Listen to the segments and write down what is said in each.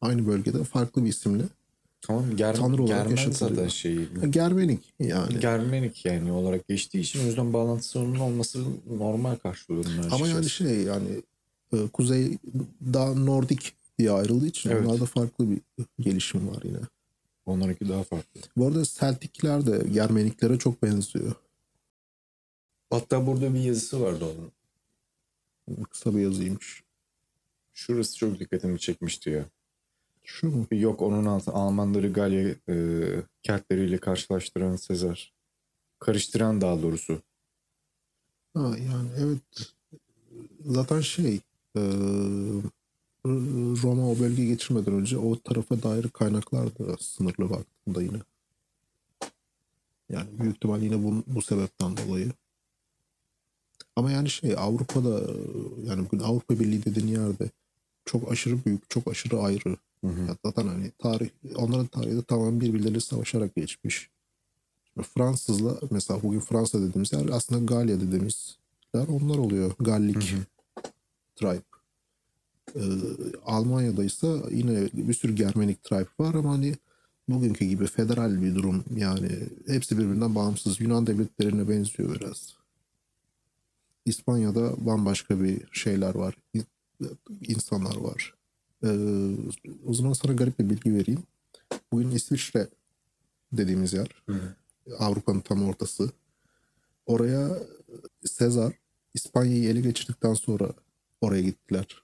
Aynı bölgede farklı bir isimle. Tamam Ger Tanrı olarak Germen zaten şey. Germenik yani. Germenik yani olarak geçtiği için o yüzden bağlantısı onun olması normal karşılıyorum Ama yani açıkçası. şey yani e, kuzey daha Nordik diye ayrıldığı için Evet. onlarda farklı bir gelişim var yine. Onlarınki daha farklı. Bu arada Celtic'ler de Germeniklere çok benziyor. Hatta burada bir yazısı vardı onun. Kısa bir yazıymış. Şurası çok dikkatimi çekmişti ya. Şu mu? Yok onun altı Almanları Galya e, Keltleriyle karşılaştıran Sezar. Karıştıran daha doğrusu. Ha, yani evet. Zaten şey e, Roma o bölgeye geçirmeden önce o tarafa dair kaynaklar da sınırlı baktığında yine. Yani büyük ihtimal yine bu, bu sebepten dolayı. Ama yani şey Avrupa'da yani bugün Avrupa Birliği dediğin yerde çok aşırı büyük, çok aşırı ayrı. Hı hı. Zaten hani tarih, onların tarihi de tamamen birbirleriyle savaşarak geçmiş. Şimdi Fransızla mesela bugün Fransa dediğimiz yer aslında Galya dediğimiz yer onlar oluyor. Gallik Hı hı. tribe. Ee, Almanya'da ise yine bir sürü Germanik tribe var ama hani bugünkü gibi federal bir durum yani hepsi birbirinden bağımsız. Yunan devletlerine benziyor biraz. İspanya'da bambaşka bir şeyler var. İnsanlar var. Ee, o zaman sana garip bir bilgi vereyim. Bugün İsviçre dediğimiz yer. Avrupa'nın tam ortası. Oraya Sezar İspanya'yı ele geçirdikten sonra oraya gittiler.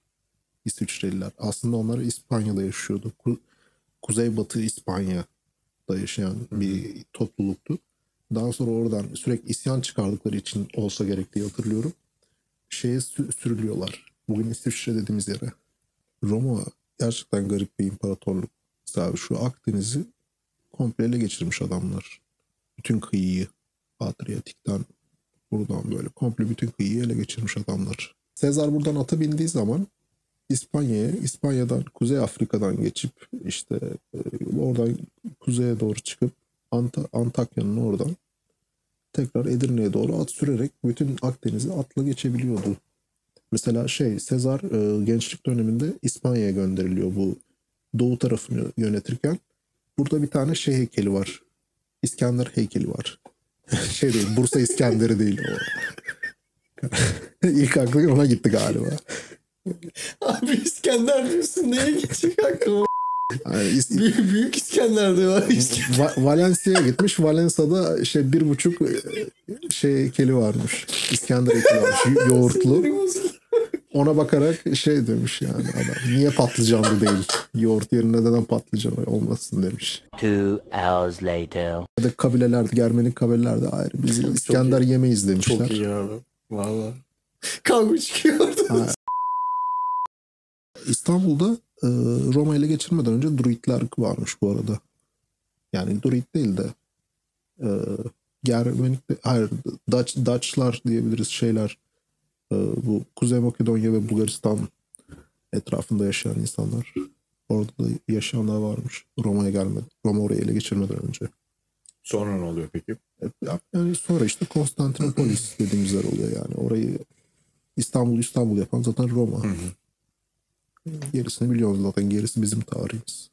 İsviçreliler. Aslında onlar İspanya'da yaşıyordu. Ku- Kuzeybatı İspanya'da yaşayan bir topluluktu. Daha sonra oradan sürekli isyan çıkardıkları için olsa gerek diye hatırlıyorum. Şeye sü- sürülüyorlar. Bugün İsviçre dediğimiz yere. Roma gerçekten garip bir imparatorluk. Mesela şu Akdeniz'i komple ele geçirmiş adamlar. Bütün kıyıyı Adriyatik'ten buradan böyle komple bütün kıyıyı ele geçirmiş adamlar. Sezar buradan ata bindiği zaman İspanya'ya, İspanya'dan Kuzey Afrika'dan geçip işte e, oradan kuzeye doğru çıkıp Anta- Antakya'nın oradan tekrar Edirne'ye doğru at sürerek bütün Akdeniz'i atla geçebiliyordu. Mesela şey Sezar e, gençlik döneminde İspanya'ya gönderiliyor bu doğu tarafını yönetirken. Burada bir tane şey heykeli var. İskender heykeli var. şey değil Bursa İskender'i değil o. İlk aklım ona gitti galiba. Abi İskender diyorsun neye geçecek aklıma? Yani İs- büyük, büyük İskender de var. İskender. Va- Valencia'ya gitmiş. Valencia'da işte bir buçuk e, şey heykeli varmış. İskender heykeli varmış. yo- Yoğurtlu. Ona bakarak şey demiş yani adam. Niye patlıcanlı değil? Yoğurt yerine neden patlıcan olmasın demiş. Two hours later. Ya da kabilelerde, Germenik kabilelerde hayır biz İskender yemeyiz demişler. Çok iyi abi. Valla. Kavga çıkıyor orada. Ha. İstanbul'da e, Roma ele geçirmeden önce Druidler varmış bu arada. Yani Druid değil de e, Germenik de, hayır Dutch, Dutchlar diyebiliriz şeyler. E, bu Kuzey Makedonya ve Bulgaristan etrafında yaşayan insanlar. Orada da yaşayanlar varmış. Roma'ya gelmedi. Roma orayı ele geçirmeden önce. Sonra ne oluyor peki? E, Yani sonra işte Konstantinopolis dediğimiz yer oluyor yani. Orayı İstanbul İstanbul yapan zaten Roma. Hı hı. Gerisini biliyoruz zaten. Gerisi bizim tarihimiz.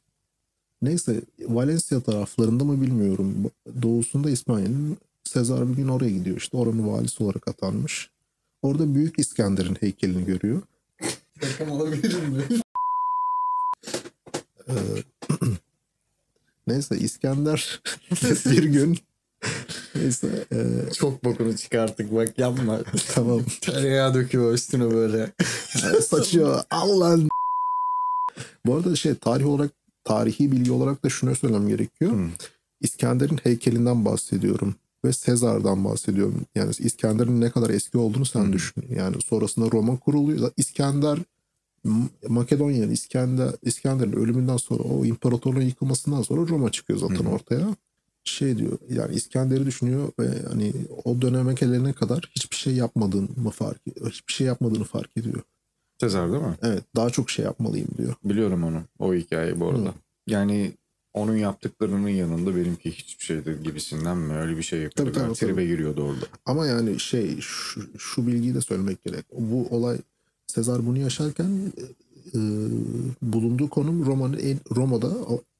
Neyse Valencia taraflarında mı bilmiyorum. Doğusunda İspanya'nın Sezar bir gün oraya gidiyor. İşte oranın valisi olarak atanmış. Orada Büyük İskender'in heykelini görüyor. Rakam alabilir mi? Ee, neyse İskender bir gün neyse e, Çok bokunu çıkarttık bak yapma. tamam Tereyağı döküyor üstüne böyle. saçıyor Allah'ın bu arada şey tarih olarak tarihi bilgi olarak da şunu söylemem gerekiyor. Hı. İskender'in heykelinden bahsediyorum ve Sezar'dan bahsediyorum. Yani İskender'in ne kadar eski olduğunu sen Hı. düşün. Yani sonrasında Roma kuruluyor. İskender Makedonya'nın İskender İskender'in ölümünden sonra o imparatorluğun yıkılmasından sonra Roma çıkıyor zaten Hı. ortaya. Şey diyor yani İskender'i düşünüyor ve hani o döneme gelene kadar hiçbir şey yapmadığını fark hiçbir şey yapmadığını fark ediyor. Sezar değil mi? Evet daha çok şey yapmalıyım diyor. Biliyorum onu. O hikayeyi bu arada. Hı. Yani onun yaptıklarının yanında benimki hiçbir şeydir gibisinden mi? Öyle bir şey yapıyordu. Tabii, Tabii, tabii, Tribe giriyordu orada. Ama yani şey şu, şu bilgiyi de söylemek gerek. Bu olay Sezar bunu yaşarken e, bulunduğu konum Roma'nın en Roma'da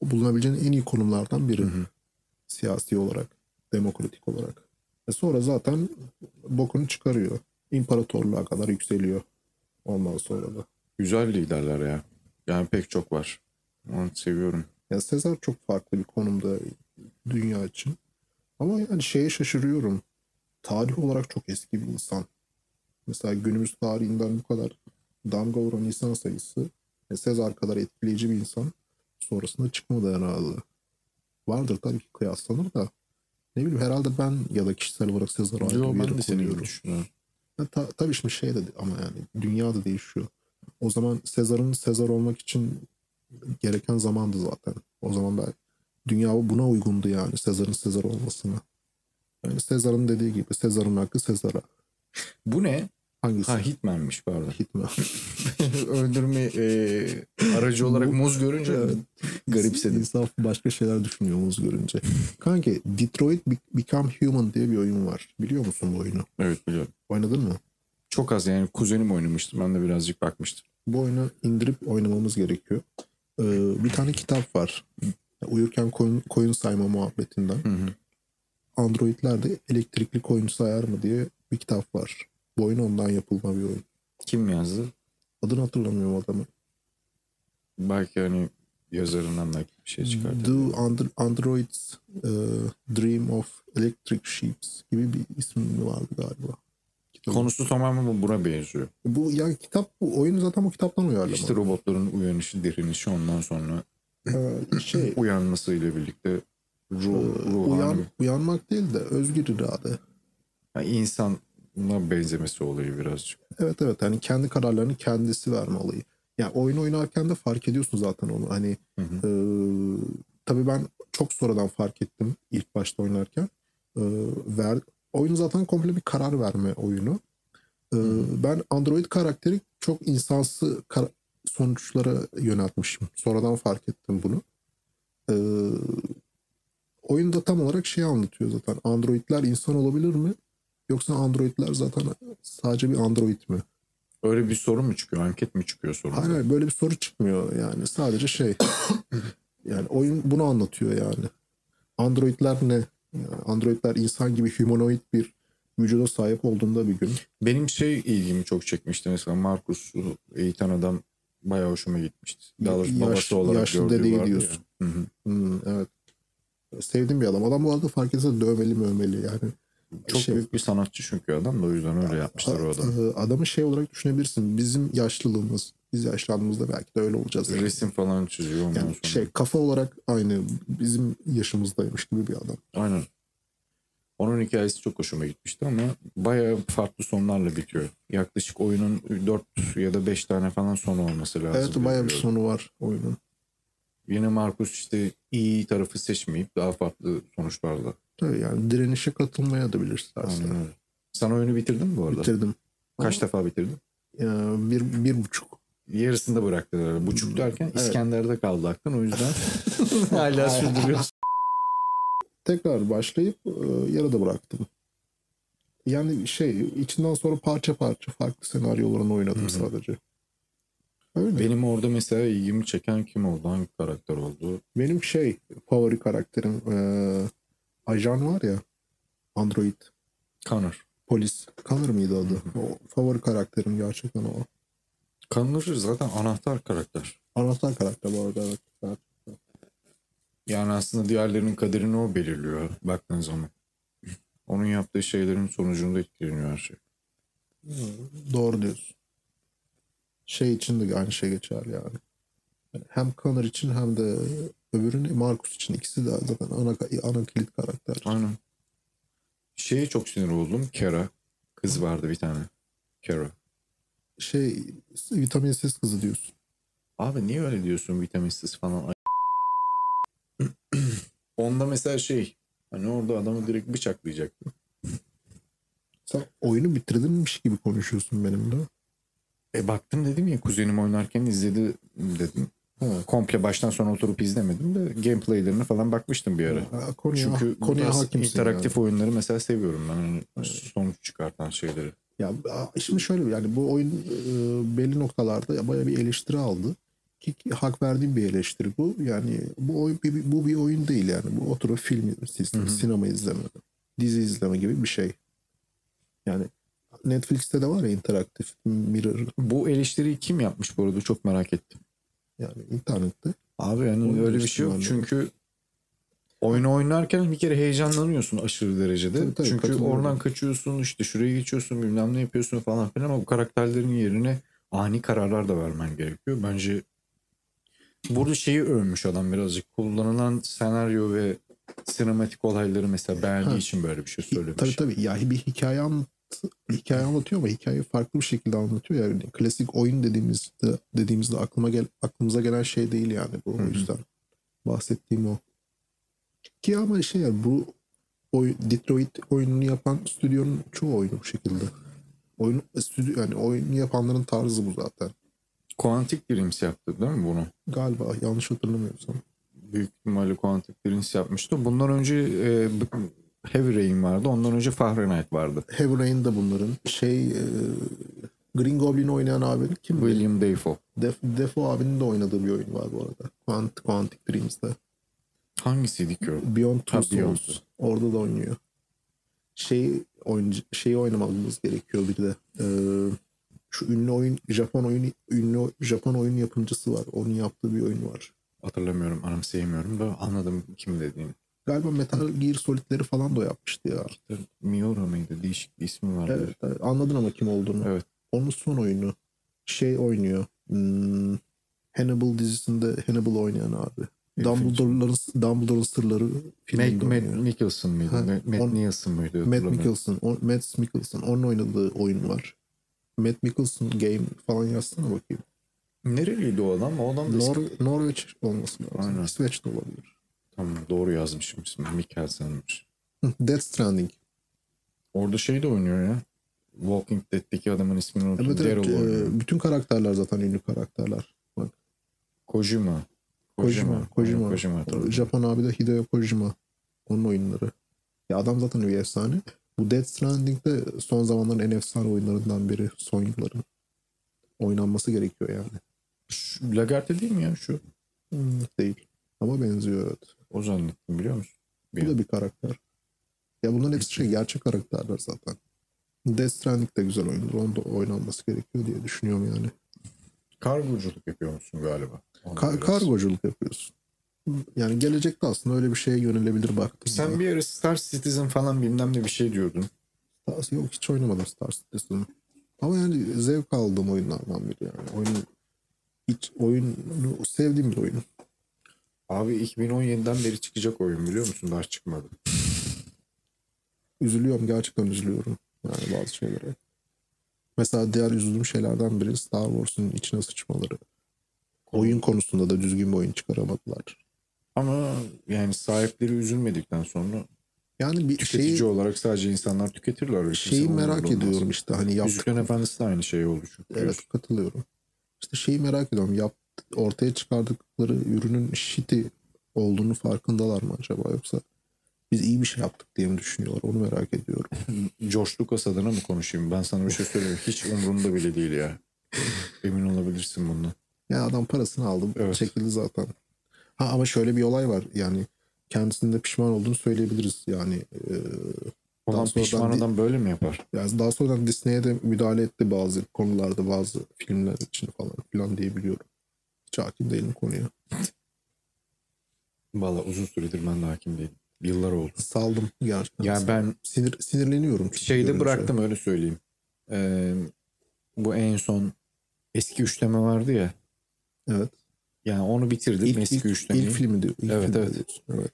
bulunabileceğin en iyi konumlardan biri. Siyasi olarak, demokratik olarak. E sonra zaten bokunu çıkarıyor. İmparatorluğa kadar yükseliyor. Ondan sonra da. Güzel liderler ya. Yani pek çok var. Onu seviyorum. Yani Sezar çok farklı bir konumda dünya için. Ama yani şeye şaşırıyorum. Tarih olarak çok eski bir insan. Mesela günümüz tarihinden bu kadar damga vuran insan sayısı ve Sezar kadar etkileyici bir insan sonrasında çıkmadı herhalde. Vardır tabii ki kıyaslanır da ne bileyim herhalde ben ya da kişisel olarak Sezar'a ayrı Yo, bir yere koyuyorum. düşünüyorum. Ta- tabii şimdi şey de ama yani dünya da değişiyor. O zaman Sezar'ın Sezar olmak için gereken zamandı zaten. O zaman ben dünya buna uygundu yani Sezar'ın Sezar olmasına. Yani Sezar'ın dediği gibi Sezar'ın hakkı Sezar'a. Bu ne? Hangisi? Ha Hitman'miş pardon. Hitman. Öldürme e, aracı olarak Bu- muz görünce Evet. garipsedim. İnsan başka şeyler düşünüyor muz görünce. Kanki Detroit Be- Become Human diye bir oyun var. Biliyor musun bu oyunu? Evet biliyorum. Oynadın mı? Çok az yani kuzenim oynamıştı. Ben de birazcık bakmıştım. bu oyunu indirip oynamamız gerekiyor. Ee, bir tane kitap var. Uyurken koyun, koyun sayma muhabbetinden. Hı hı. Androidler de elektrikli koyun sayar mı diye bir kitap var. Bu oyun ondan yapılma bir oyun. Kim yazdı? Adını hatırlamıyorum adamı. Belki hani yazarından belki bir şey çıkardı. Do Andro- Androids e, Dream of Electric Sheeps gibi bir ismi vardı galiba. Konusu tamamen buna benziyor. Bu ya kitap bu oyunu zaten bu kitaptan uyarlama. İşte robotların uyanışı, direnişi ondan sonra Ee, şey uyanmasıyla birlikte ruh, e, ruhani uyan, uyanmak değil de özgür irade. yani insana benzemesi olayı birazcık. Evet evet hani kendi kararlarını kendisi verme olayı. Yani oyun oynarken de fark ediyorsun zaten onu. Hani Hı hı. e, tabii ben çok sonradan fark ettim ilk başta oynarken. E, ver, oyun zaten komple bir karar verme oyunu. E, ben Android karakteri çok insansı kar- sonuçlara yöneltmişim. Sonradan fark ettim bunu. E, oyunda tam olarak şey anlatıyor zaten. Androidler insan olabilir mi? Yoksa Androidler zaten sadece bir Android mi? Öyle bir soru mu çıkıyor? Anket mi çıkıyor sorun? Hayır hayır, böyle bir soru çıkmıyor yani. Sadece şey. yani oyun bunu anlatıyor yani. Androidler ne? Yani Androidler insan gibi humanoid bir vücuda sahip olduğunda bir gün. Benim şey ilgimi çok çekmişti. Mesela Marcus'u eğiten adam bayağı hoşuma gitmişti. Daha doğrusu Yaş- babası olarak yaşlı dedeyi vardı ya. diyorsun. Hı hı. Hmm, evet. Sevdiğim bir adam. Adam bu arada fark etse dövmeli mövmeli yani. Çok Şey- büyük bir sanatçı çünkü adam da o yüzden öyle yapmışlar o adam. A- Adamı şey olarak düşünebilirsin. Bizim yaşlılığımız, biz yaşlandığımızda belki de öyle olacağız. Yani. Resim falan çiziyor Yani sonra. şey kafa olarak aynı bizim yaşımızdaymış gibi bir adam. Aynen. Onun hikayesi çok hoşuma gitmişti ama bayağı farklı sonlarla bitiyor. Yaklaşık oyunun 4 ya da 5 tane falan sonu olması lazım. Evet bayağı bir sonu var oyunun. Yine Marcus işte iyi tarafı seçmeyip daha farklı sonuçlarla. Tabii yani direnişe katılmaya da bilirsin aslında. Aynen. Sen oyunu bitirdin mi bu arada? Bitirdim. Kaç Ama- defa bitirdin? Ya, bir, bir buçuk. Yarısında bıraktılar. Buçuk derken Evet. İskender'de kaldı aklın. O yüzden hala sürdürüyorsun. Tekrar başlayıp e, yarıda bıraktım. Yani şey içinden sonra parça parça farklı senaryolarını oynadım Hı hı. sadece. Öyle. Benim, orada mesela ilgimi çeken kim oldu? Hangi karakter oldu? Benim şey favori karakterim e, ajan var ya Android Connor. polis. Connor mıydı adı? O favori karakterim gerçekten o. Connor zaten anahtar karakter. Anahtar karakter bu arada evet. evet. Yani aslında diğerlerinin kaderini o belirliyor baktığın zaman. Onun yaptığı şeylerin sonucunda etkileniyor her şey. Doğru diyorsun. Şey için de aynı şey geçer yani. Yani Hem Connor için hem de öbürünün Marcus için ikisi de zaten ana, ana kilit karakter. Aynen. Şeye çok sinir oldum. Kara. Kız vardı bir tane. Kara. Şey vitaminsiz kızı diyorsun. Abi niye öyle diyorsun vitaminsiz falan? Onda mesela şey hani orada adamı direkt bıçaklayacaktı. Sen oyunu bitirdinmiş gibi konuşuyorsun benimle. E baktım dedim ya kuzenim oynarken izledi dedim. Ha. Komple baştan sona oturup izlemedim de gameplaylerine falan bakmıştım bir ara. Ha, Konuya, Çünkü konuya hakimsin interaktif yani. oyunları mesela seviyorum ben. Hani sonuç çıkartan şeyleri. Ya şimdi şöyle yani bu oyun e, belli noktalarda bayağı bir eleştiri aldı. Ki, ki hak verdiğim bir eleştiri bu. Yani bu oyun bir, bu bir oyun değil yani. Bu oturup film sistemi, sinema izleme, dizi izleme gibi bir şey. Yani Netflix'te de var ya interaktif mirror Bu eleştiriyi kim yapmış bu arada çok merak ettim. yani internette. Abi yani öyle bir şey yok çünkü oyunu oynarken bir kere heyecanlanıyorsun aşırı derecede. Tabii, tabii, çünkü oradan kaçıyorsun işte şuraya geçiyorsun bilmem ne yapıyorsun falan filan ama bu karakterlerin yerine ani kararlar da vermen gerekiyor. Bence burada şeyi övmüş adam birazcık kullanılan senaryo ve sinematik olayları mesela beğendiği Ha. için böyle bir şey söylemiş. Tabii tabii. Ya bir hikaye anlat hikaye anlatıyor ama hikayeyi farklı bir şekilde anlatıyor yani. Klasik oyun dediğimizde dediğimizde aklıma gel aklımıza gelen şey değil yani bu Hı hı. o yüzden bahsettiğim o. Ki ama şey yani bu oy, Detroit oyununu yapan stüdyonun çoğu oyunu bu şekilde. Oyun stüdyo yani oyunu yapanların tarzı bu zaten. Quantic Dreams yaptı değil mi bunu? Galiba yanlış hatırlamıyorsam. Büyük ihtimalle Quantic Dreams yapmıştı. Bundan önce e, Heavy Rain vardı. Ondan önce Fahrenheit vardı. Heavy Rain de bunların şey e, Green Goblin oynayan abi kim? William Dafoe. Def, Defo abinin de oynadığı bir oyun var bu arada. Quant, Quantic Dreams'te. Hangisiydi ki o? Beyond Two Ha, Beyond. Souls. Orada da oynuyor. Şey oyuncu, şeyi oynamamız gerekiyor bir de. Ee, şu ünlü oyun Japon oyun ünlü Japon oyun yapımcısı var. Onun yaptığı bir oyun var. Hatırlamıyorum, anımsayamıyorum da anladım kim dediğini. Galiba Metal Gear Solid'leri falan da o yapmıştı ya. Miura mıydı? Değişik bir ismi vardı. Evet, evet. anladın ama kim olduğunu. Evet. Onun son oyunu şey oynuyor. Hmm, Hannibal dizisinde Hannibal oynayan abi. Dumbledore'ların Dumbledore'un sırları Matt, filminde Matt oynuyor. Mikkelsen mıydı? Ha, Matt, Matt on- Nielsen mıydı? Matt. Mikkelsen, o, Matt Mikkelsen onun oynadığı oyun var. Matt Mikkelsen game falan yazsana bakayım. Nereliydi o adam? O adam da Nor ismi- Norveç olması lazım. Aynen. İsveç'te olabilir. Tamam doğru yazmışım ismini. Mikkelsen'miş. Death Stranding. Orada şey de oynuyor ya. Walking Dead'deki adamın ismini unuttum. Evet, evet, Daryl oynuyor. e, bütün karakterler zaten ünlü karakterler. Bak, Kojima. Kojima. Kojima. Aynen, Kojima hatırladım. Japon abi de Hideo Kojima. Onun oyunları. Ya adam zaten bir efsane. Bu Death Stranding de son zamanların en efsane oyunlarından biri. Son yılların. Oynanması gerekiyor yani. Şu, Lagarde değil mi ya şu? Hmm, değil. Ama benziyor evet. O zannettim biliyor musun? Bu da bir karakter. Ya bunların hepsi şey gerçek karakterler zaten. Death Stranding de güzel oyundur. Onun da oynanması gerekiyor diye düşünüyorum yani. Kargoculuk yapıyor musun galiba? Ka- kargoculuk yapıyorsun. Yani gelecekte aslında öyle bir şeye yönelebilir baktım. Sen bir ara Star Citizen falan bilmem ne bir şey diyordun. Yok hiç oynamadım Star Citizen'ı. Ama yani zevk aldığım oyunlardan biri yani. Oyun, hiç oyunu sevdiğim bir oyun. Abi 2017'den beri çıkacak oyun biliyor musun? Daha çıkmadı. Üzülüyorum gerçekten üzülüyorum. Yani bazı şeylere. Mesela diğer üzüldüğüm şeylerden biri Star Wars'un içine sıçmaları. Oyun konusunda da düzgün bir oyun çıkaramadılar. Ama yani sahipleri üzülmedikten sonra Yani bir tüketici şeyi, olarak sadece insanlar tüketirler. Şeyi merak olmaz. ediyorum işte hani yaptık. Yüzüklerin Efendisi de aynı şey oldu çünkü. Evet katılıyorum. İşte şeyi merak ediyorum. Yap, ortaya çıkardıkları ürünün shitty olduğunu farkındalar mı acaba yoksa biz iyi bir şey yaptık diye mi düşünüyorlar onu merak ediyorum. George Lucas adına mı konuşayım? Ben sana bir şey söyleyeyim. Hiç umurumda bile değil ya. Emin olabilirsin bundan. Ya adam parasını aldı Evet. çekildi zaten. Ha ama şöyle bir olay var yani kendisinde pişman olduğunu söyleyebiliriz yani. e, sonradan pişman adam böyle mi yapar? yani daha sonradan Disney'e de müdahale etti bazı konularda bazı filmler için falan filan diyebiliyorum. Hiç hakim değilim konuya. Valla uzun süredir ben de hakim değilim. Yıllar oldu. Saldım gerçekten. Yani ben Sinir, sinirleniyorum. şeyde bıraktım öyle söyleyeyim. Ee, bu en son eski üçleme vardı ya. Evet. Yani onu bitirdim İlk, eski ilk, üçlemeyi. ilk filmi diyor. ilk Evet, filmi evet. diyorsun, evet.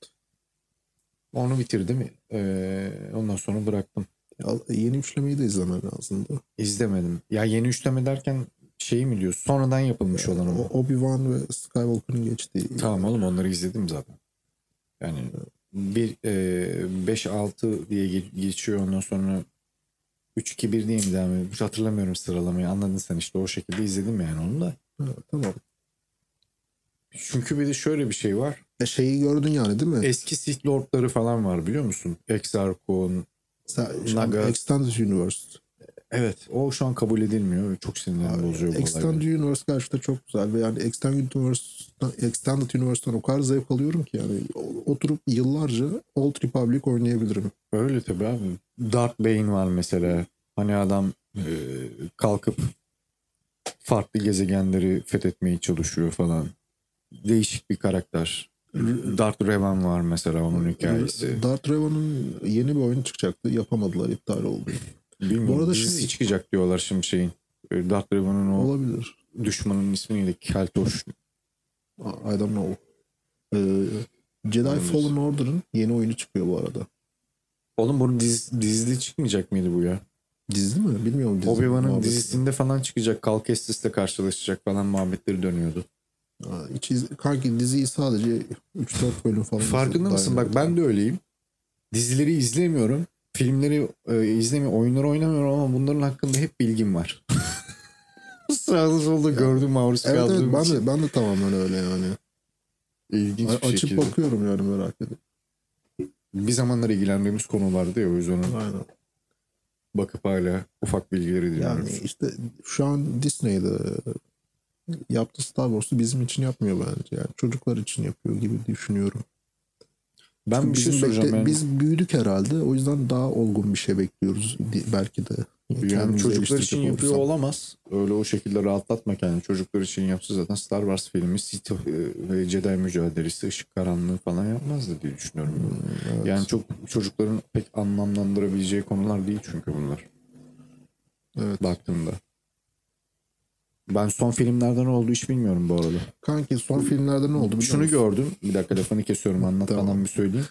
Onu bitirdim. Ee, ondan sonra bıraktım. Ya, yeni üçlemeyi de izlemen lazımdı. İzlemedim. Ya yeni üçleme derken şey mi diyorsun? Sonradan yapılmış olan ama. O- Obi-Wan ve Skywalker'ın geçtiği. Tamam oğlum onları izledim zaten. Yani bir e, 5-6 diye ge- geçiyor ondan sonra 3-2-1 diye mi devam ediyor? Hiç hatırlamıyorum sıralamayı. Anladın sen işte o şekilde izledim yani onu da. Ha, tamam. Çünkü bir de şöyle bir şey var. E, şeyi gördün yani değil mi? Eski Sith Lord'ları falan var biliyor musun? Exarchon. Naga. Extended Universe. Evet o şu an kabul edilmiyor. Çok sinirlerimi bozuyor bu Extended olaylar. Universe gerçekten çok güzel ve yani Extended Universe'dan, Extended Universe'dan o kadar zevk alıyorum ki yani oturup yıllarca Old Republic oynayabilirim. Öyle tabii abi. Darth Bane var mesela. Hani adam e, kalkıp farklı gezegenleri fethetmeye çalışıyor falan. Değişik bir karakter. Darth Revan var mesela onun hikayesi. Darth Revan'ın yeni bir oyunu çıkacaktı. Yapamadılar, iptal oldu. Bilmiyorum. Bu arada şey- çıkacak diyorlar şimdi şeyin. E, Darth Revan'ın o Olabilir. düşmanın ismi neydi? Keltoş. I don't know. Ee, Jedi Olabilir. Fallen Order'ın yeni oyunu çıkıyor bu arada. Oğlum bunun diz, dizide çıkmayacak mıydı bu ya? Dizi mi? Bilmiyorum. Obi-Wan'ın dizisinde falan çıkacak. Cal Kestis'le karşılaşacak falan muhabbetleri dönüyordu. Hiç iz- kanki diziyi sadece 3-4 bölüm falan. Farkında mısın? Bak ben de öyleyim. Dizileri izlemiyorum. Filmleri e, izlemiyorum. Oyunları oynamıyorum ama bunların hakkında hep bilgim var. Sağda solda gördüm maruz Evet, evet kaldığım ben için. de, ben de tamamen öyle yani. İlginç A- bir Açıp şekilde. bakıyorum yani merak edip. Bir zamanlar ilgilendiğimiz konulardı ya o yüzden Aynen. bakıp hala ufak bilgileri Yani dinliyoruz. işte şu an Disney'de yaptığı Star Wars'u bizim için yapmıyor bence. Yani çocuklar için yapıyor gibi düşünüyorum. ben Çünkü bir şey soracağım. bekle- yani. Biz büyüdük herhalde. O yüzden daha olgun bir şey bekliyoruz belki de. Yani çocuklar için yapıyor olursam. olamaz. Öyle o şekilde rahatlatma kendini. Çocuklar için yapsa zaten Star Wars filmi Sith e, ve Jedi mücadelesi, ışık karanlığı falan yapmazdı diye düşünüyorum. Hmm, Evet. Yani çok çocukların pek anlamlandırabileceği konular değil çünkü bunlar evet. baktığımda. Ben son filmlerden ne oldu hiç bilmiyorum bu arada. Kanki son filmlerde ne oldu Şunu musun? gördüm. Bir dakika lafını kesiyorum anlatmadan Tamam. bir söyleyeyim.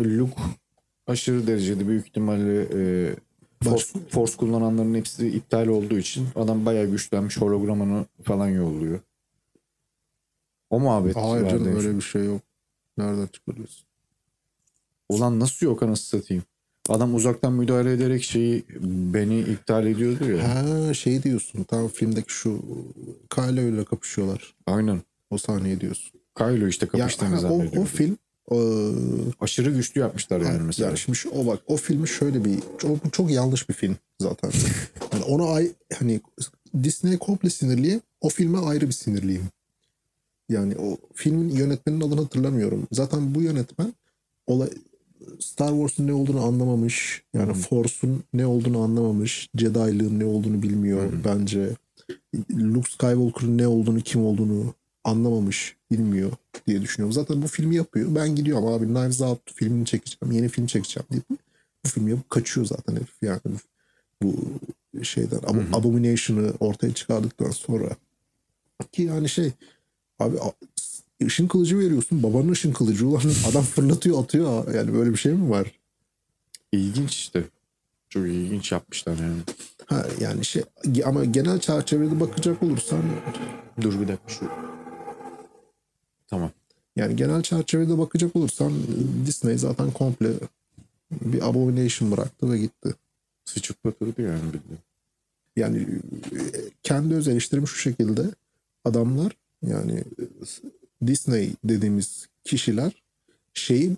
Luke aşırı derecede büyük ihtimalle e, Force, Force kullananların hepsi iptal olduğu için adam bayağı güçlenmiş hologramını falan yolluyor. O muhabbet Hayır canım öyle bir şey yok. Nereden çıkarıyorsun? Ulan nasıl yok anasını satayım. Adam uzaktan müdahale ederek şeyi beni iptal ediyordu ya. Ha şey diyorsun. Tam filmdeki şu Kylo ile kapışıyorlar. Aynen. O sahneyi diyorsun. Kylo işte Ya, kapıştığını ha, o, o film e, Aşırı güçlü yapmışlar yani mesela. şimdi şu, o bak o filmi şöyle bir çok, çok yanlış bir film zaten. yani ona ay hani Disney komple sinirliyim. O filme ayrı bir sinirliyim. Yani o filmin yönetmeninin adını hatırlamıyorum. Zaten bu yönetmen olay Star Wars'un ne olduğunu anlamamış. Yani Force'un ne olduğunu anlamamış. Jedi'lığın ne olduğunu bilmiyor bence. Luke Skywalker'ın ne olduğunu, kim olduğunu anlamamış, bilmiyor diye düşünüyorum. Zaten bu filmi yapıyor. Ben gidiyorum abi Knives Out filmini çekeceğim, yeni film çekeceğim deyip bu filmi yapıp kaçıyor zaten herif yani bu şeyden Ab- Abomination'ı ortaya çıkardıktan sonra ki yani şey abi ışın kılıcı veriyorsun babanın ışın kılıcı ulan adam fırlatıyor atıyor yani böyle bir şey mi var? İlginç işte. Çok ilginç yapmışlar yani. Ha yani şey ama genel çerçevede bakacak olursan Dur bir dakika şu. Tamam. Yani genel çerçevede bakacak olursan Disney zaten komple bir abomination bıraktı ve gitti. Sıçıp batırdı yani bildiğin. Yani e, kendi öz eleştirim şu şekilde adamlar yani Disney dediğimiz kişiler şeyi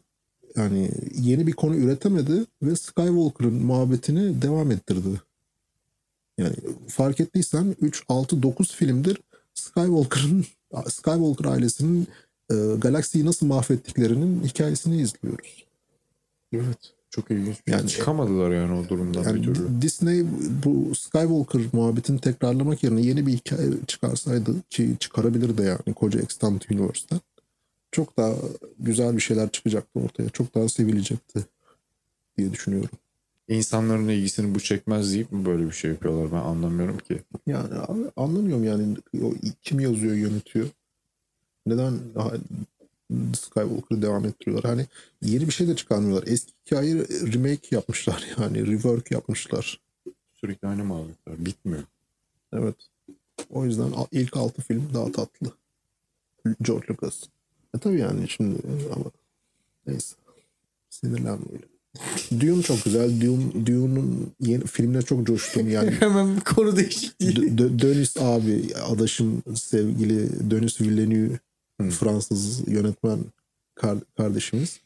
yani yeni bir konu üretemedi ve Skywalker'ın muhabbetini devam ettirdi. Yani fark ettiysen 3, 6, 9 filmdir Skywalker'ın Skywalker ailesinin e, galaksiyi nasıl mahvettiklerinin hikayesini izliyoruz. Evet. Çok ilginç. Yani- Yani çıkamadılar yani o durumdan Yani bir türlü. Disney bu Skywalker muhabbetini tekrarlamak yerine yeni bir hikaye çıkarsaydı ki çıkarabilir de yani koca Extended Universe'den çok daha güzel bir şeyler çıkacaktı ortaya. Çok daha sevilecekti diye düşünüyorum. İnsanların ilgisini bu çekmez deyip mi böyle bir şey yapıyorlar ben anlamıyorum ki. Yani anlamıyorum yani o kim yazıyor yönetiyor. Neden Skywalker'ı devam ettiriyorlar? Hani yeni bir şey de çıkarmıyorlar. Eski hikayeyi remake yapmışlar yani rework yapmışlar. Sürekli aynı muhabbetler. Bitmiyor. Evet. O yüzden ilk altı film daha tatlı. George Lucas. E tabii yani şimdi ama neyse. Sinirlenmeyelim. Dune çok güzel. Dune, Dune'un yeni filmine çok coştum yani. Hemen konu değişikliği. D- D- Denis abi, adaşım sevgili Denis Villeneuve Hı. Fransız yönetmen kar- kardeşimiz.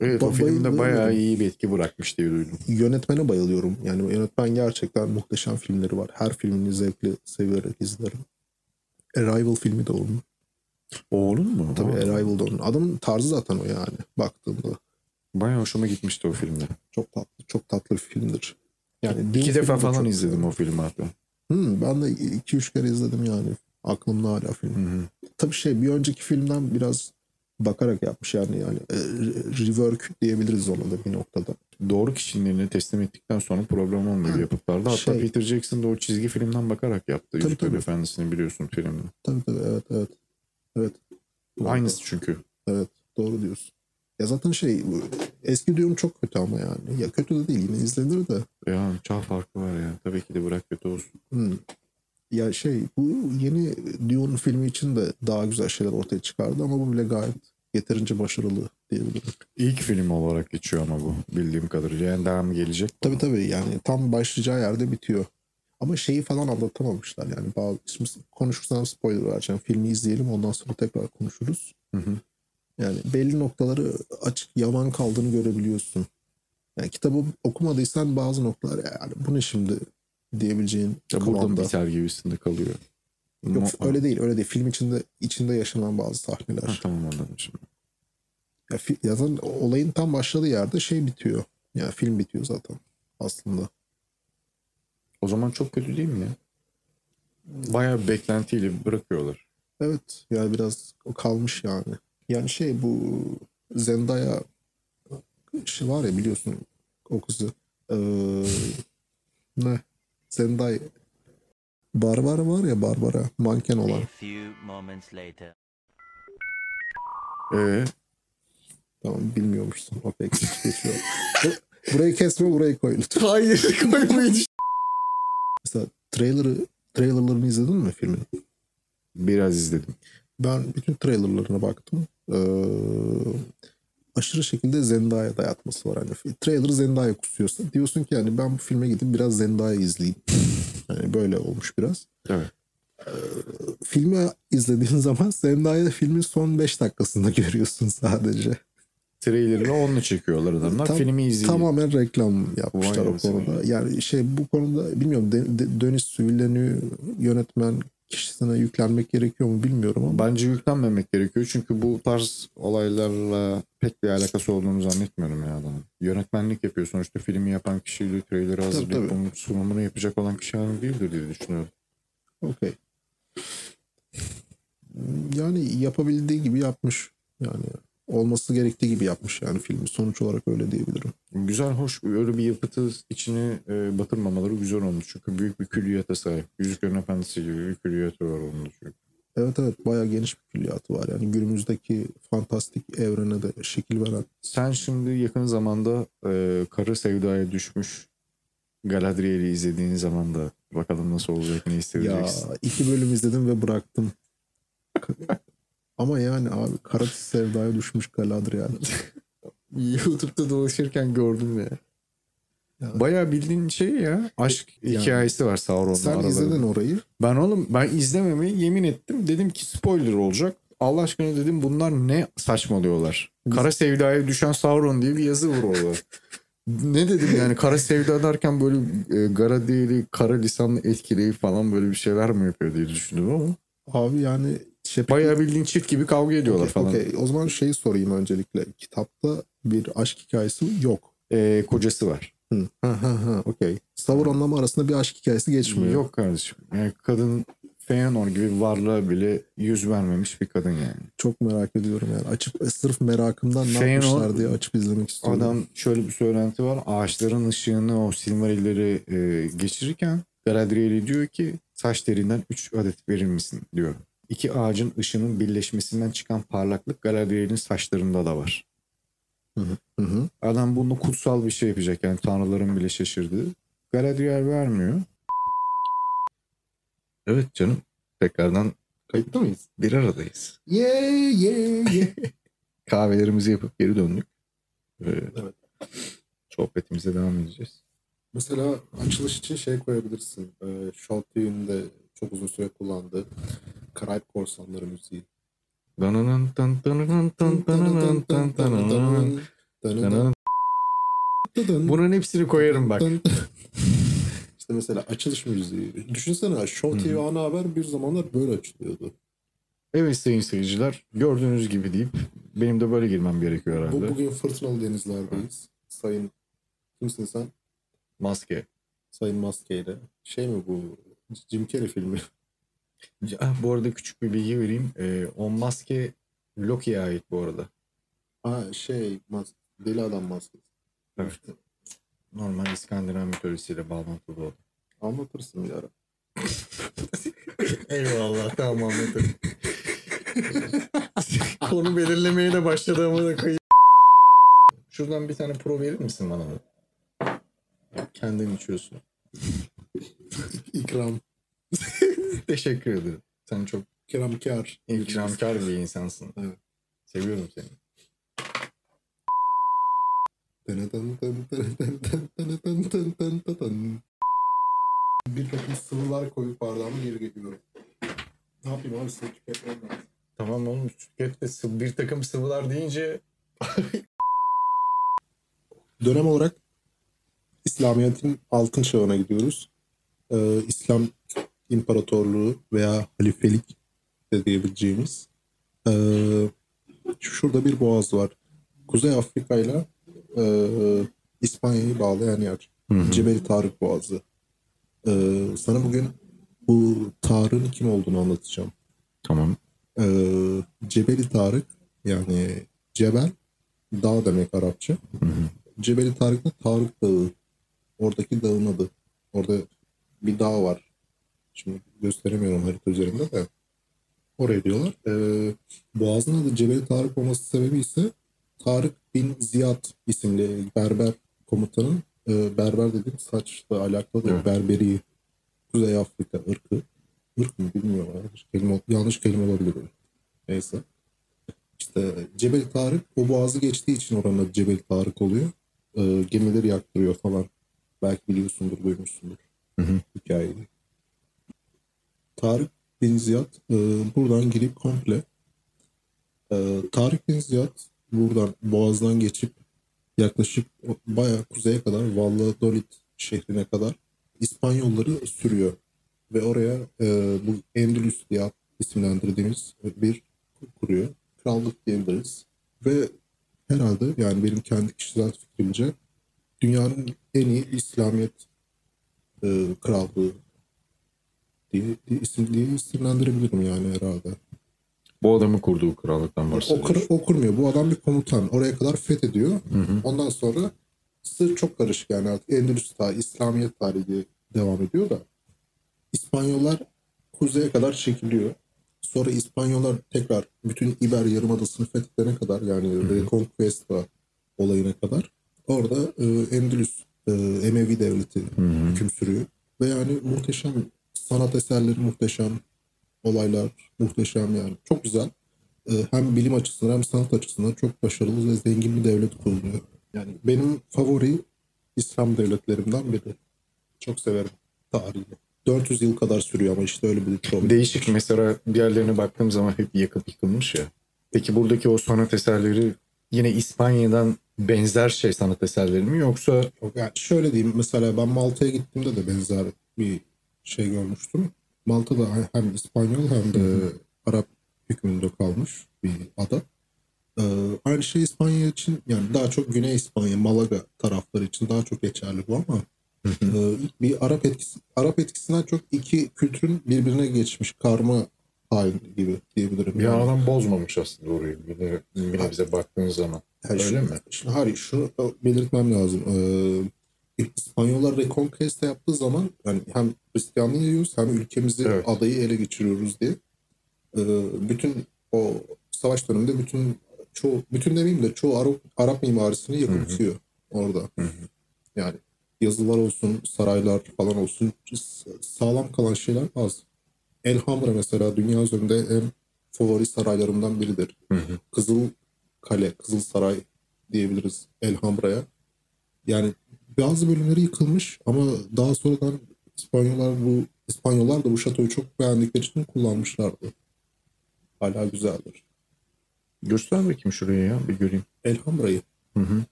Evet o Ba- filmde bayağı iyi bir etki bırakmış diye duydum. Yönetmene bayılıyorum. Yani yönetmen gerçekten muhteşem filmleri var. Her filmini zevkle severek izlerim. Arrival filmi de onun. Oğlun mu? Tabii Aa, Arrival da onun. Adamın tarzı zaten o yani. Baktığımda. Bayağı hoşuma gitmişti o filmde. Çok tatlı, çok tatlı bir filmdir. Yani İki defa falan çok izledim o filmi hatta. Hmm, ben de iki üç kere izledim yani. Aklımda hala film. Hı hı. Tabii şey bir önceki filmden biraz bakarak yapmış yani yani e, rework diyebiliriz ona da bir noktada. Doğru kişinin eline teslim ettikten sonra problem olmuyor yapıtlarda. Hatta Şey- Peter Jackson da o çizgi filmden bakarak yaptı. Tabii, Yüzüklerin tabii. Efendisi'ni biliyorsun filmini. Tabii tabii evet evet. Evet. Doğru. Aynısı çünkü. Evet doğru diyorsun. Ya zaten şey eski Dune çok kötü ama yani. Ya kötü de değil yine izlenir de. Ya çağ farkı var ya. Tabii ki de bırak kötü olsun. Hmm. Ya şey bu yeni Dune filmi için de daha güzel şeyler ortaya çıkardı ama bu bile gayet yeterince başarılı diyebilirim. İlk film olarak geçiyor ama bu bildiğim kadarıyla. Yani devamı gelecek. Tabii tabii yani tam başlayacağı yerde bitiyor. Ama şeyi falan anlatamamışlar yani. Bazı, şimdi konuşursam spoiler vereceğim. Filmi izleyelim ondan sonra tekrar konuşuruz. Hı hı. Yani belli noktaları açık yaman kaldığını görebiliyorsun. Yani kitabı okumadıysan bazı noktalar yani bu ne şimdi diyebileceğin Ya burada kıvamda. biter gibisinde kalıyor. Yok Mo- öyle değil öyle değil. Film içinde içinde yaşanan bazı sahneler. Ha, tamam anladım şimdi. Ya, fi- ya zaten olayın tam başladığı yerde şey bitiyor. Yani film bitiyor zaten aslında. O zaman çok kötü değil mi ya? Bayağı bir beklentiyle bırakıyorlar. Evet yani biraz kalmış yani. Yani şey bu Zendaya şey var ya biliyorsun o kızı. Ee, ne? Zendaya. Barbara var ya Barbara. Manken olan. Ee, Tamam bilmiyormuşsun. Okey geç- geçiyor. Bu- Burayı kesme burayı koy lütfen. Hayır koymayın. Mesela trailer'ı trailerlarını izledin mi filmin? Biraz izledim. Ben bütün trailerlarına baktım. Ee, aşırı şekilde Zendaya dayatması var. Hani trailer Zendaya kusuyorsa diyorsun ki yani ben bu filme gidip biraz Zendaya izleyeyim. Yani böyle olmuş biraz. Evet. Filmi izlediğin zaman Zendaya filmin son 5 dakikasında görüyorsun sadece. Trailer'ını onunla çekiyorlar adamlar. Tam- Filmi izleyin. Tamamen reklam yapmışlar Vay o konuda. Yani şey bu konuda bilmiyorum De- De- Villeneuve yönetmen kişisine yüklenmek gerekiyor mu bilmiyorum ama Bence yüklenmemek gerekiyor. Çünkü bu tarz olaylarla pek bir alakası olduğunu zannetmiyorum ya adamın. Yönetmenlik yapıyor. Sonuçta filmi yapan kişiyle trailer'ı hazırlayıp tabii. bunun sunumunu yapacak olan kişi aynı değildir diye düşünüyorum. Okey. Yani yapabildiği gibi yapmış. Yani olması gerektiği gibi yapmış yani filmi. Sonuç olarak öyle diyebilirim. Güzel, hoş. Öyle bir yapıtı içine e, batırmamaları güzel olmuş. Çünkü büyük bir külliyata sahip. Yüzüklerin Efendisi gibi bir külliyatı var onun çünkü. Evet evet bayağı geniş bir külliyatı var. Yani günümüzdeki fantastik evrene de şekil veren. Sen şimdi yakın zamanda e, Karı Sevda'ya düşmüş Galadriel'i izlediğin zaman da bakalım nasıl olacak, ne Ya hissedeceksin. iki bölüm izledim ve bıraktım. Ama yani abi Karat sevdaya düşmüş Galadriel. YouTube'da dolaşırken gördüm ya. Ya. Bayağı bildiğin şey ya. Aşk Yani- hikayesi var Sauron'la Sen aralarında. izledin orayı. Ben oğlum ben izlememeyi yemin ettim. Dedim ki spoiler olacak. Allah aşkına dedim bunlar ne saçmalıyorlar. Kara Sevda'ya düşen Sauron diye bir yazı var orada. ne dedim yani Kara Sevda derken böyle e, Galadriel'i kara lisanla etkileyip falan böyle bir şeyler mi yapıyor diye düşündüm ama. Abi yani şey Bayağı bildiğin çift gibi kavga ediyorlar Okey, falan. okey. O zaman şeyi sorayım öncelikle. Kitapta bir aşk hikayesi yok. E, kocası var. Hı. Ha ha ha okey. Sauron'la mı arasında bir aşk hikayesi geçmiyor. Yok kardeşim. Yani kadın Feanor gibi varlığa bile yüz vermemiş bir kadın yani. Çok merak ediyorum yani. Açıp e, sırf merakımdan ne Feanor- yapmışlar diye açıp izlemek istiyorum. Adam şöyle bir söylenti var. Ağaçların ışığını o Silmarilleri e, geçirirken Galadriel'e diyor ki saç terinden 3 adet verir misin diyor. İki ağacın ışının birleşmesinden çıkan parlaklık Galadriel'in saçlarında da var. Hı hı. Adam bunu kutsal bir şey yapacak yani tanrıların bile şaşırdığı. Galadriel vermiyor. Evet canım. Tekrardan Kayıtta mıyız? bir aradayız. Yeah yeah yeah. Kahvelerimizi yapıp geri döndük. Ee, Evet. Sohbetimize devam edeceğiz. Mesela açılış için şey koyabilirsin. Ee, Shotuy'un de çok uzun süre kullandığı Karayip Korsanları müziği. Bunun hepsini koyarım bak. İşte mesela açılış müziği. Düşünsene Show TV ana haber bir zamanlar böyle açılıyordu. Evet sayın seyirciler gördüğünüz gibi deyip benim de böyle girmem gerekiyor Bu, herhalde. bugün fırtınalı denizlerdeyiz. Sayın kimsin sen? Maske. Sayın Maskeyle. Şey mi bu? Jim Carrey filmi. Ah, bu arada küçük bir bilgi vereyim. Ee, o maske Loki'ye ait bu arada. Ha şey mas deli adam maskesi. Evet. Normal İskandinav mitolojisiyle bağlantılı oldu. Anlatırsın bir ara. Eyvallah tamam anladım. Konu belirlemeye de başladı ama da koyayım. Şuradan bir tane pro verir misin bana? Kendin içiyorsun. İkram. Teşekkür ederim. Sen çok ikramkar. İkramkar bir insansın. Evet. Seviyorum seni. Bir takım sıvılar koyup bardağıma geri geliyorum. Ne yapayım abi sıvı tüketmem lazım. Tamam oğlum tüket sıvı, bir takım sıvılar deyince... Dönem olarak İslamiyet'in altın çağına gidiyoruz. Ee, İslam İmparatorluğu veya halifelik de diyebileceğimiz. Ee, şurada bir boğaz var. Kuzey Afrika ile e, İspanya'yı bağlayan yer. Cebel Tarık Boğazı. Ee, sana bugün bu Tarık'ın kim olduğunu anlatacağım. Tamam. Ee, Cebeli Tarık yani Cebel dağ demek Arapça. Cebeli Tarık da Tarık Dağı. Oradaki dağın adı. Orada bir dağ var. Şimdi gösteremiyorum harita üzerinde de. Oraya diyorlar. Ee, Boğaz'ın adı Cebeli Tarık olması sebebi ise Tarık bin Ziyad isimli Berber komutanın e, Berber dediğim saçla alakalı Evet. Berberi Kuzey Afrika ırkı. Irk mı bilmiyorum. Yanlış kelime, yanlış kelime olabilir. Neyse. İşte Cebel Tarık o boğazı geçtiği için oranın adı Cebel Tarık oluyor. Ee, gemileri yaktırıyor falan. Belki biliyorsundur, duymuşsundur Hı hı. hikayeyi. Tarık bin Ziyad e, buradan girip komple e, Tarık bin Ziyad buradan boğazdan geçip yaklaşık bayağı kuzeye kadar Valladolid şehrine kadar İspanyolları sürüyor. Ve oraya e, bu Endülüs diye isimlendirdiğimiz bir kuruyor. Krallık diyebiliriz. Ve herhalde yani benim kendi kişisel fikrimce dünyanın en iyi İslamiyet e, krallığı diye, diye, isim, diye isimlendirebilirim yani herhalde. Bu adamın kurduğu krallıktan O, bahsediyoruz. kır- o kurmuyor. Bu adam bir komutan. Oraya kadar fethediyor. Hı hı. Ondan sonra sır çok karışık yani artık Endülüs tarihi, İslamiyet tarihi diye devam ediyor da İspanyollar kuzeye kadar çekiliyor. Sonra İspanyollar tekrar bütün İber Yarımadası'nı fethedene kadar yani Reconquista olayına kadar orada e, Endülüs e, Emevi devleti Hı hı. hüküm sürüyor. Ve yani muhteşem sanat eserleri muhteşem, olaylar muhteşem yani. Çok güzel. Ee, hem bilim açısından hem sanat açısından çok başarılı ve zengin bir devlet kuruluyor. Yani benim favori İslam devletlerimden biri. Çok severim tarihini. 400 yıl kadar sürüyor ama işte öyle bir problem. Değişik mesela diğerlerine baktığım zaman hep yakıp yıkılmış ya. Peki buradaki o sanat eserleri yine İspanya'dan benzer şey sanat eserleri mi yoksa Yok, Yani şöyle diyeyim mesela ben Malta'ya gittiğimde de benzer bir şey görmüştüm. Malta'da hem İspanyol hem de Arap hükmünde kalmış bir ada. Ee, aynı şey İspanya için yani daha çok Güney İspanya, Malaga tarafları için daha çok geçerli bu ama e, bir Arap etkisi Arap etkisinden çok iki kültürün birbirine geçmiş karma hali gibi diyebilirim. bir Yani- adam bozmamış aslında orayı yine, yine bize baktığın zaman. Yani Öyle şimdi, mi? Şimdi hayır şunu belirtmem lazım. Ee, İspanyollar Reconquista yaptığı zaman yani hem Hristiyanlığı yayıyoruz hem ülkemizi Evet. adayı ele geçiriyoruz diye. Ee, bütün o savaş döneminde bütün çoğu bütün demeyeyim de çoğu Arap, Arap mimarisini yakıtıyor orada. hı. Yani yazılar olsun, saraylar falan olsun sağlam kalan şeyler az. Elhamra mesela dünya üzerinde en favori saraylarımdan biridir. Hı hı. Kızıl Kale, Kızıl Saray diyebiliriz Elhamra'ya. Yani bazı bölümleri yıkılmış ama daha sonradan İspanyollar bu İspanyollar da bu şatoyu çok beğendikleri için kullanmışlardı. Hala güzeldir. Göster bakayım şuraya ya bir göreyim. Elhamra'yı Hı hı.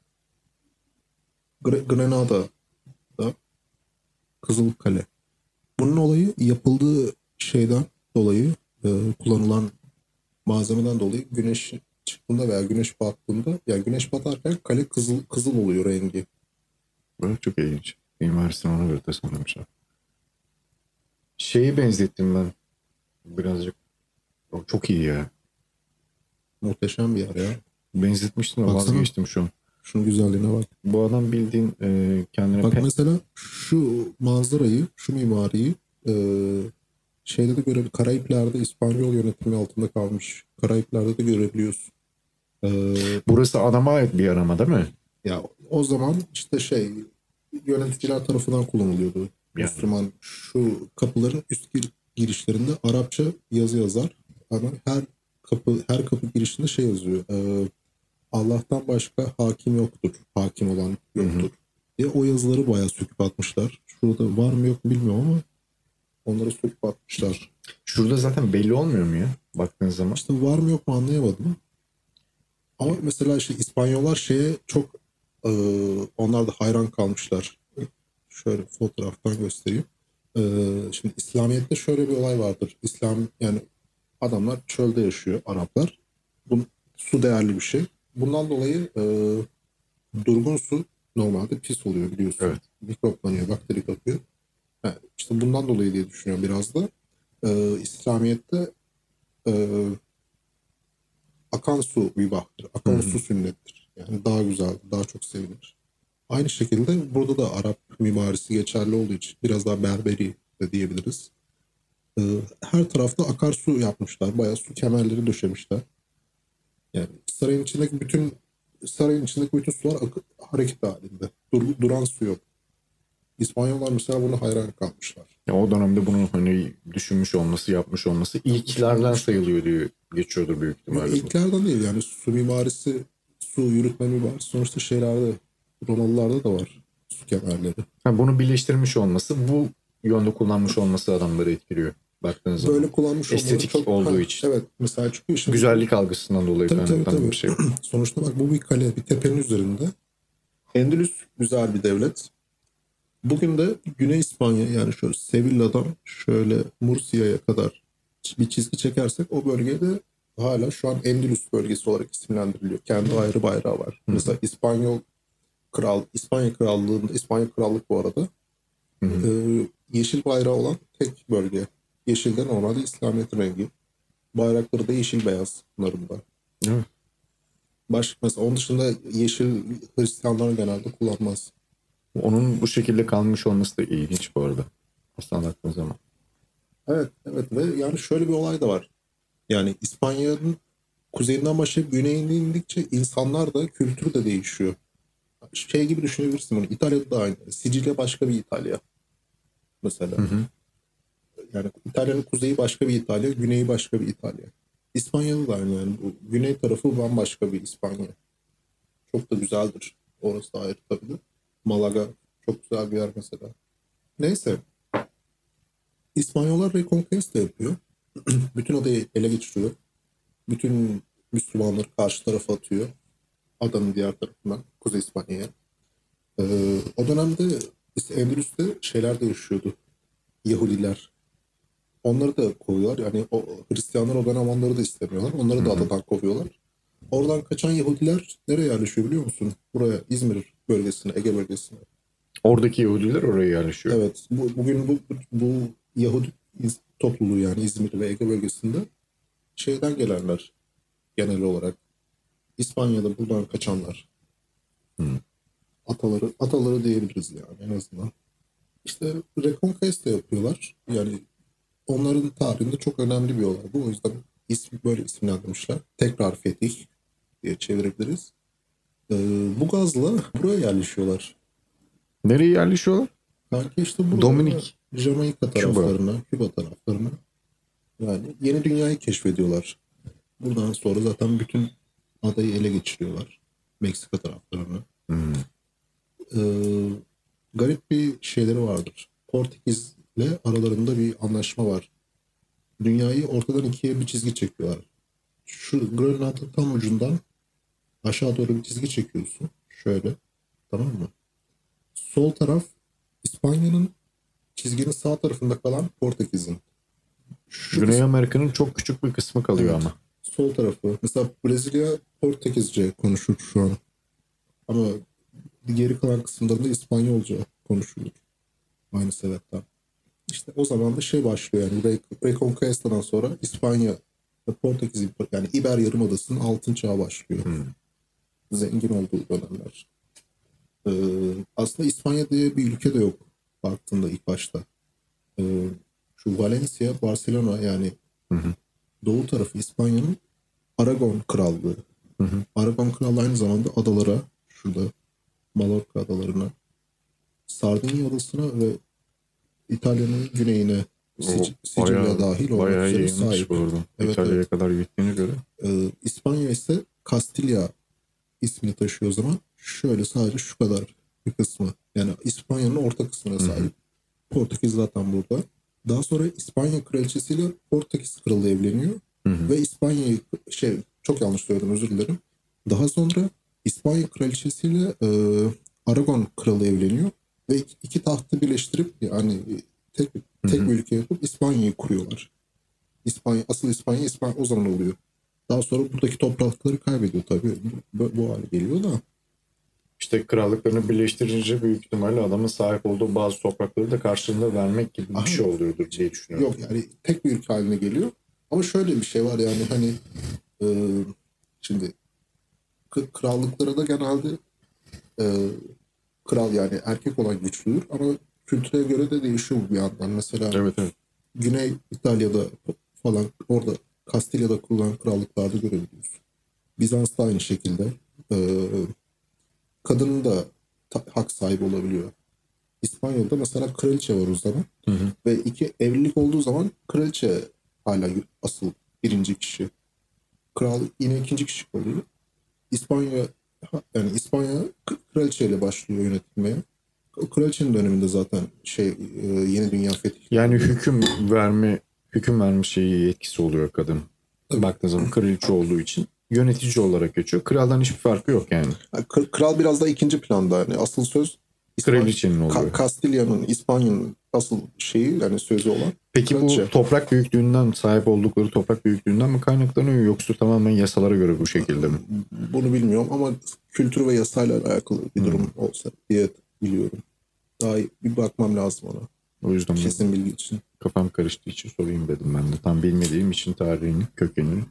Gre- Grenada'da Kızıl Kale. Bunun olayı yapıldığı şeyden dolayı e, kullanılan malzemeden dolayı güneş çıktığında veya güneş battığında yani güneş batarken kale kızıl kızıl oluyor rengi. Böyle çok ilginç. Mimarisini ona göre tasarlamışlar. Şeyi benzettim ben. Birazcık. O çok iyi ya. Muhteşem bir yer ya. Benzetmiştim ama Baksana. vazgeçtim şu an. Şunun güzelliğine bak. Bu adam bildiğin e, kendine Bak mesela şu manzarayı, şu mimariyi e, şeyde de göre Karayipler'de İspanyol yönetimi altında kalmış. Karayipler'de de görebiliyorsun. E, Burası adama ait bir yer ama değil mi? ya o zaman işte şey yöneticiler tarafından kullanılıyordu. Yani. Müslüman şu kapıların üst gir- girişlerinde Arapça yazı yazar. Ama her kapı her kapı girişinde şey yazıyor. e, Allah'tan başka hakim yoktur. Hakim olan yoktur. diye o yazıları bayağı söküp atmışlar. Şurada var mı yok mu bilmiyorum ama onları söküp atmışlar. Şurada zaten belli olmuyor mu ya? Baktığın zaman. İşte var mı yok mu anlayamadım. Ama mesela işte İspanyollar şeye çok e, onlar da hayran kalmışlar. Şöyle fotoğraftan göstereyim. E, şimdi İslamiyet'te şöyle bir olay vardır. İslam yani adamlar çölde yaşıyor Araplar. Bu su değerli bir şey. Bundan dolayı e, durgun su normalde pis oluyor biliyorsun. Evet. Mikroplanıyor, bakteri kapıyor. Ha, işte bundan dolayı diye düşünüyorum biraz da. E, İslamiyet'te e, akan su mübahtır. Akan Hı hı. su sünnettir. Yani daha güzel, daha çok sevilir. Aynı şekilde burada da Arap mimarisi geçerli olduğu için biraz daha berberi de diyebiliriz. Ee, her tarafta akarsu yapmışlar. Bayağı su kemerleri döşemişler. Yani sarayın içindeki bütün sarayın içindeki bütün sular hareket halinde. Dur- duran su yok. İspanyollar mesela buna hayran kalmışlar. Ya o dönemde bunu hani düşünmüş olması, yapmış olması ilklerden sayılıyor diye geçiyordur büyük ihtimalle. İlklerden değil yani su mimarisi, su yürütme mimarisi sonuçta şeylerde Romalılarda da var su kemerleri. Ha, bunu birleştirmiş olması, bu yönde kullanmış olması adamları etkiliyor. Baktığın zaman. Böyle kullanmış olmaları Estetik olduğu için. Evet mesela çünkü şimdi Güzellik algısından dolayı Tabii, tabii, tabii. bir şey. sonuçta bak bu bir kale bir tepenin üzerinde. Endülüs güzel bir devlet. Bugün de Güney İspanya yani şöyle Sevilla'dan şöyle Mursia'ya kadar bir çizgi çekersek o bölgede hala şu an Endülüs bölgesi olarak isimlendiriliyor. Kendi ayrı bayrağı var. Mesela İspanyol Kral, İspanya Krallığı'nda, İspanya Krallık bu arada Hı hı. e, yeşil bayrağı olan tek bölge. Yeşil de normalde İslamiyet'in rengi. Bayrakları da yeşil beyaz bunların da. Değil mi? Baş, mesela onun dışında yeşil Hristiyanlar genelde kullanmaz. Onun bu şekilde kalmış olması da ilginç bu arada. Aslında baktığın zaman. Evet, evet ve yani şöyle bir olay da var. Yani İspanya'nın kuzeyinden başlayıp güneyine indikçe insanlar da kültür de değişiyor. Şey gibi düşünebilirsin bunu. İtalya'da da aynı. Sicilya başka bir İtalya. Mesela. Hı hı. Yani İtalya'nın kuzeyi başka bir İtalya, güneyi başka bir İtalya. İspanya'da da aynı yani. Bu güney tarafı bambaşka bir İspanya. Çok da güzeldir. Orası da ayrı tabii de. Malaga çok güzel bir yer mesela. Neyse. İspanyollar Reconquista yapıyor. Bütün adayı ele geçiriyor. Bütün Müslümanları karşı tarafa atıyor. Adanın diğer tarafından. Kuzey İspanya'ya. Ee, o dönemde işte Endülüs'te şeyler de yaşıyordu. Yahudiler. Onları da kovuyorlar. Yani o Hristiyanlar o dönem onları da istemiyorlar. Onları da Hı hı. adadan kovuyorlar. Oradan kaçan Yahudiler nereye yerleşiyor biliyor musun? Buraya İzmir bölgesine, Ege bölgesine. Oradaki Yahudiler oraya yerleşiyor. Evet. Bu, bugün bu, bu Yahudi topluluğu yani İzmir ve Ege bölgesinde şeyden gelenler genel olarak. İspanya'da buradan kaçanlar. Hı. Ataları, ataları diyebiliriz yani en azından. İşte Reconquista yapıyorlar. Yani onların tarihinde çok önemli bir olay bu. O yüzden ismi böyle isimlendirmişler. Tekrar fetih diye çevirebiliriz. Ee, bu gazla buraya yerleşiyorlar. Nereye yerleşiyorlar? Belki işte burada Dominik. Jamaika taraflarına, Küba taraflarına. Yani yeni dünyayı keşfediyorlar. Buradan sonra zaten bütün adayı ele geçiriyorlar. Meksika taraflarına. Hmm. Ee, garip bir şeyleri vardır. Portekiz'le aralarında bir anlaşma var. Dünyayı ortadan ikiye bir çizgi çekiyorlar. Şu Grönland'ın tam ucundan aşağı doğru bir çizgi çekiyorsun. Şöyle. Tamam mı? Sol taraf İspanya'nın çizginin sağ tarafında kalan Portekiz'in. Şu Güney Amerika'nın çok küçük bir kısmı kalıyor Evet. ama. sol tarafı. Mesela Brezilya Portekizce konuşur şu an. Ama geri kalan kısımlarında İspanyolca konuşulur. Aynı sebepten. İşte o zaman da şey başlıyor yani Re- Reconquista'dan sonra İspanya ve Portekiz yani İber Yarımadası'nın altın çağı başlıyor. Hmm. Zengin olduğu dönemler. Ee, aslında İspanya diye bir ülke de yok baktığında ilk başta. Ee, şu Valencia, Barcelona yani Hı hı. doğu tarafı İspanya'nın Aragon Krallığı. Hı hı. Aragon Krallığı aynı zamanda adalara, şurada Mallorca adalarına, Sardinya adasına ve İtalya'nın güneyine, Sic- Sicilya bayağı- dahil olmak üzere sahip. bu arada. Evet, İtalya'ya evet. kadar gittiğine göre. Ee, İspanya ise Kastilya ismini taşıyor o zaman. Şöyle sadece şu kadar bir kısmı. Yani İspanya'nın orta kısmına hı. sahip. Portekiz zaten burada. Daha sonra İspanya kraliçesiyle Portekiz kralı evleniyor. Hı hı. Ve İspanya'yı şey çok yanlış söyledim özür dilerim. Daha sonra İspanya kraliçesiyle e, Aragon kralı evleniyor ve iki, iki tahtı birleştirip yani tek tek Hı hı. bir ülke yapıp İspanya'yı kuruyorlar. İspanya asıl İspanya İspanya o zaman oluyor. Daha sonra buradaki toprakları kaybediyor tabii. Bu, bu hale geliyor da. İşte krallıklarını birleştirince büyük ihtimalle adamın sahip olduğu bazı toprakları da karşılığında vermek gibi bir Aha. şey oluyordur diye düşünüyorum. Yok yani tek bir ülke haline geliyor. Ama şöyle bir şey var yani hani e, şimdi krallıklara da genelde e, kral yani erkek olan güçlüdür ama kültüre göre de değişiyor bu bir yandan. Mesela Evet evet. Güney İtalya'da falan orada Kastilya'da kurulan krallıklarda görebiliyoruz. Bizans'ta aynı şekilde e, kadının da hak sahibi olabiliyor. İspanya'da mesela kraliçe var o zaman. Hı hı. Ve iki evlilik olduğu zaman kraliçe hala asıl birinci kişi. Kral yine ikinci kişi oluyor. İspanya yani İspanya kraliçeyle başlıyor yönetilmeye. Kraliçenin döneminde zaten şey e, yeni dünya fethi. Yani hüküm verme hüküm verme şeyi etkisi oluyor kadın. Tabii. Baktığın zaman kraliçe olduğu için yönetici olarak geçiyor. Kraldan hiçbir farkı yok yani. Yani kr- Kral biraz da ikinci planda yani asıl söz İspan- Kraliçenin oluyor. Kastilya'nın, İspanya'nın asıl şeyi yani sözü olan. Peki bu kraliçe. toprak büyüklüğünden sahip oldukları toprak büyüklüğünden mi kaynaklanıyor yoksa tamamen yasalara göre bu şekilde mi? Bunu bilmiyorum ama kültür ve yasayla alakalı bir Hmm. durum olsa diye biliyorum. Daha iyi bir bakmam lazım ona. O yüzden bu Kesin bilgi için. Kafam karıştığı için sorayım dedim ben de. Tam bilmediğim için tarihini, kökenini.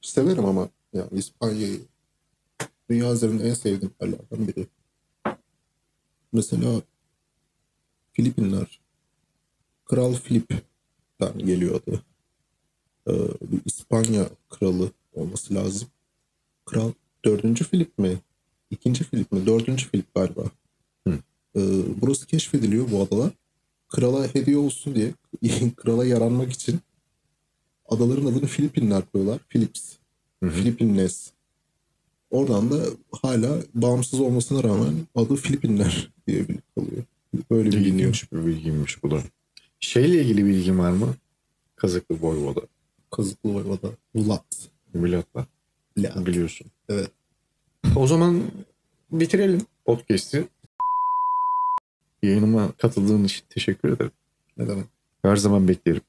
Severim ama yani İspanya'yı dünya üzerinde en sevdiğim yerlerden biri. Mesela Filipinler. Kral Filip'ten geliyor adı. Ee, bir İspanya kralı olması lazım. Kral dördüncü Filip mi? İkinci Filip mi? Dördüncü Filip galiba. Hı. Ee, burası keşfediliyor bu adalar. Krala hediye olsun diye, krala yaranmak için adaların adını Filipinler koyuyorlar. Philips. Hı hı. Filipinles. Oradan da hala bağımsız olmasına rağmen adı Filipinler diye kalıyor. Böyle biliniyor. İlginç bir bilgiymiş bu da. Şeyle ilgili bilgin var mı? Kazıklı Voyvoda. Kazıklı Ova'da. Ulat. Milat'la. La. Biliyorsun. Evet. O zaman bitirelim podcast'i. Yayınıma katıldığın için teşekkür ederim. Ne demek? Her zaman beklerim.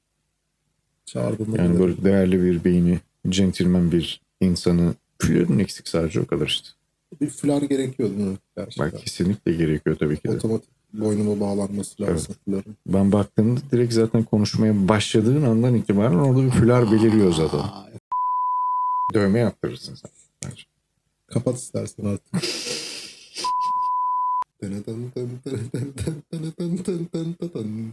Çağırdığında Yani böyle değerli bir beyni, centilmen bir insanı flörün eksik sadece o kadar işte. bir flar gerekiyor değil mi? Gerçekten. Bak kesinlikle gerekiyor tabii ki de. Otomatik boynuma bağlanması lazım fların. Ben baktığımda direkt zaten konuşmaya başladığın andan itibaren orada bir flör beliriyor zaten. Dövme yaptırırsın sen. bence. Kapat istersen artık. タラタンタンタラタンタンタラタンタンタンタン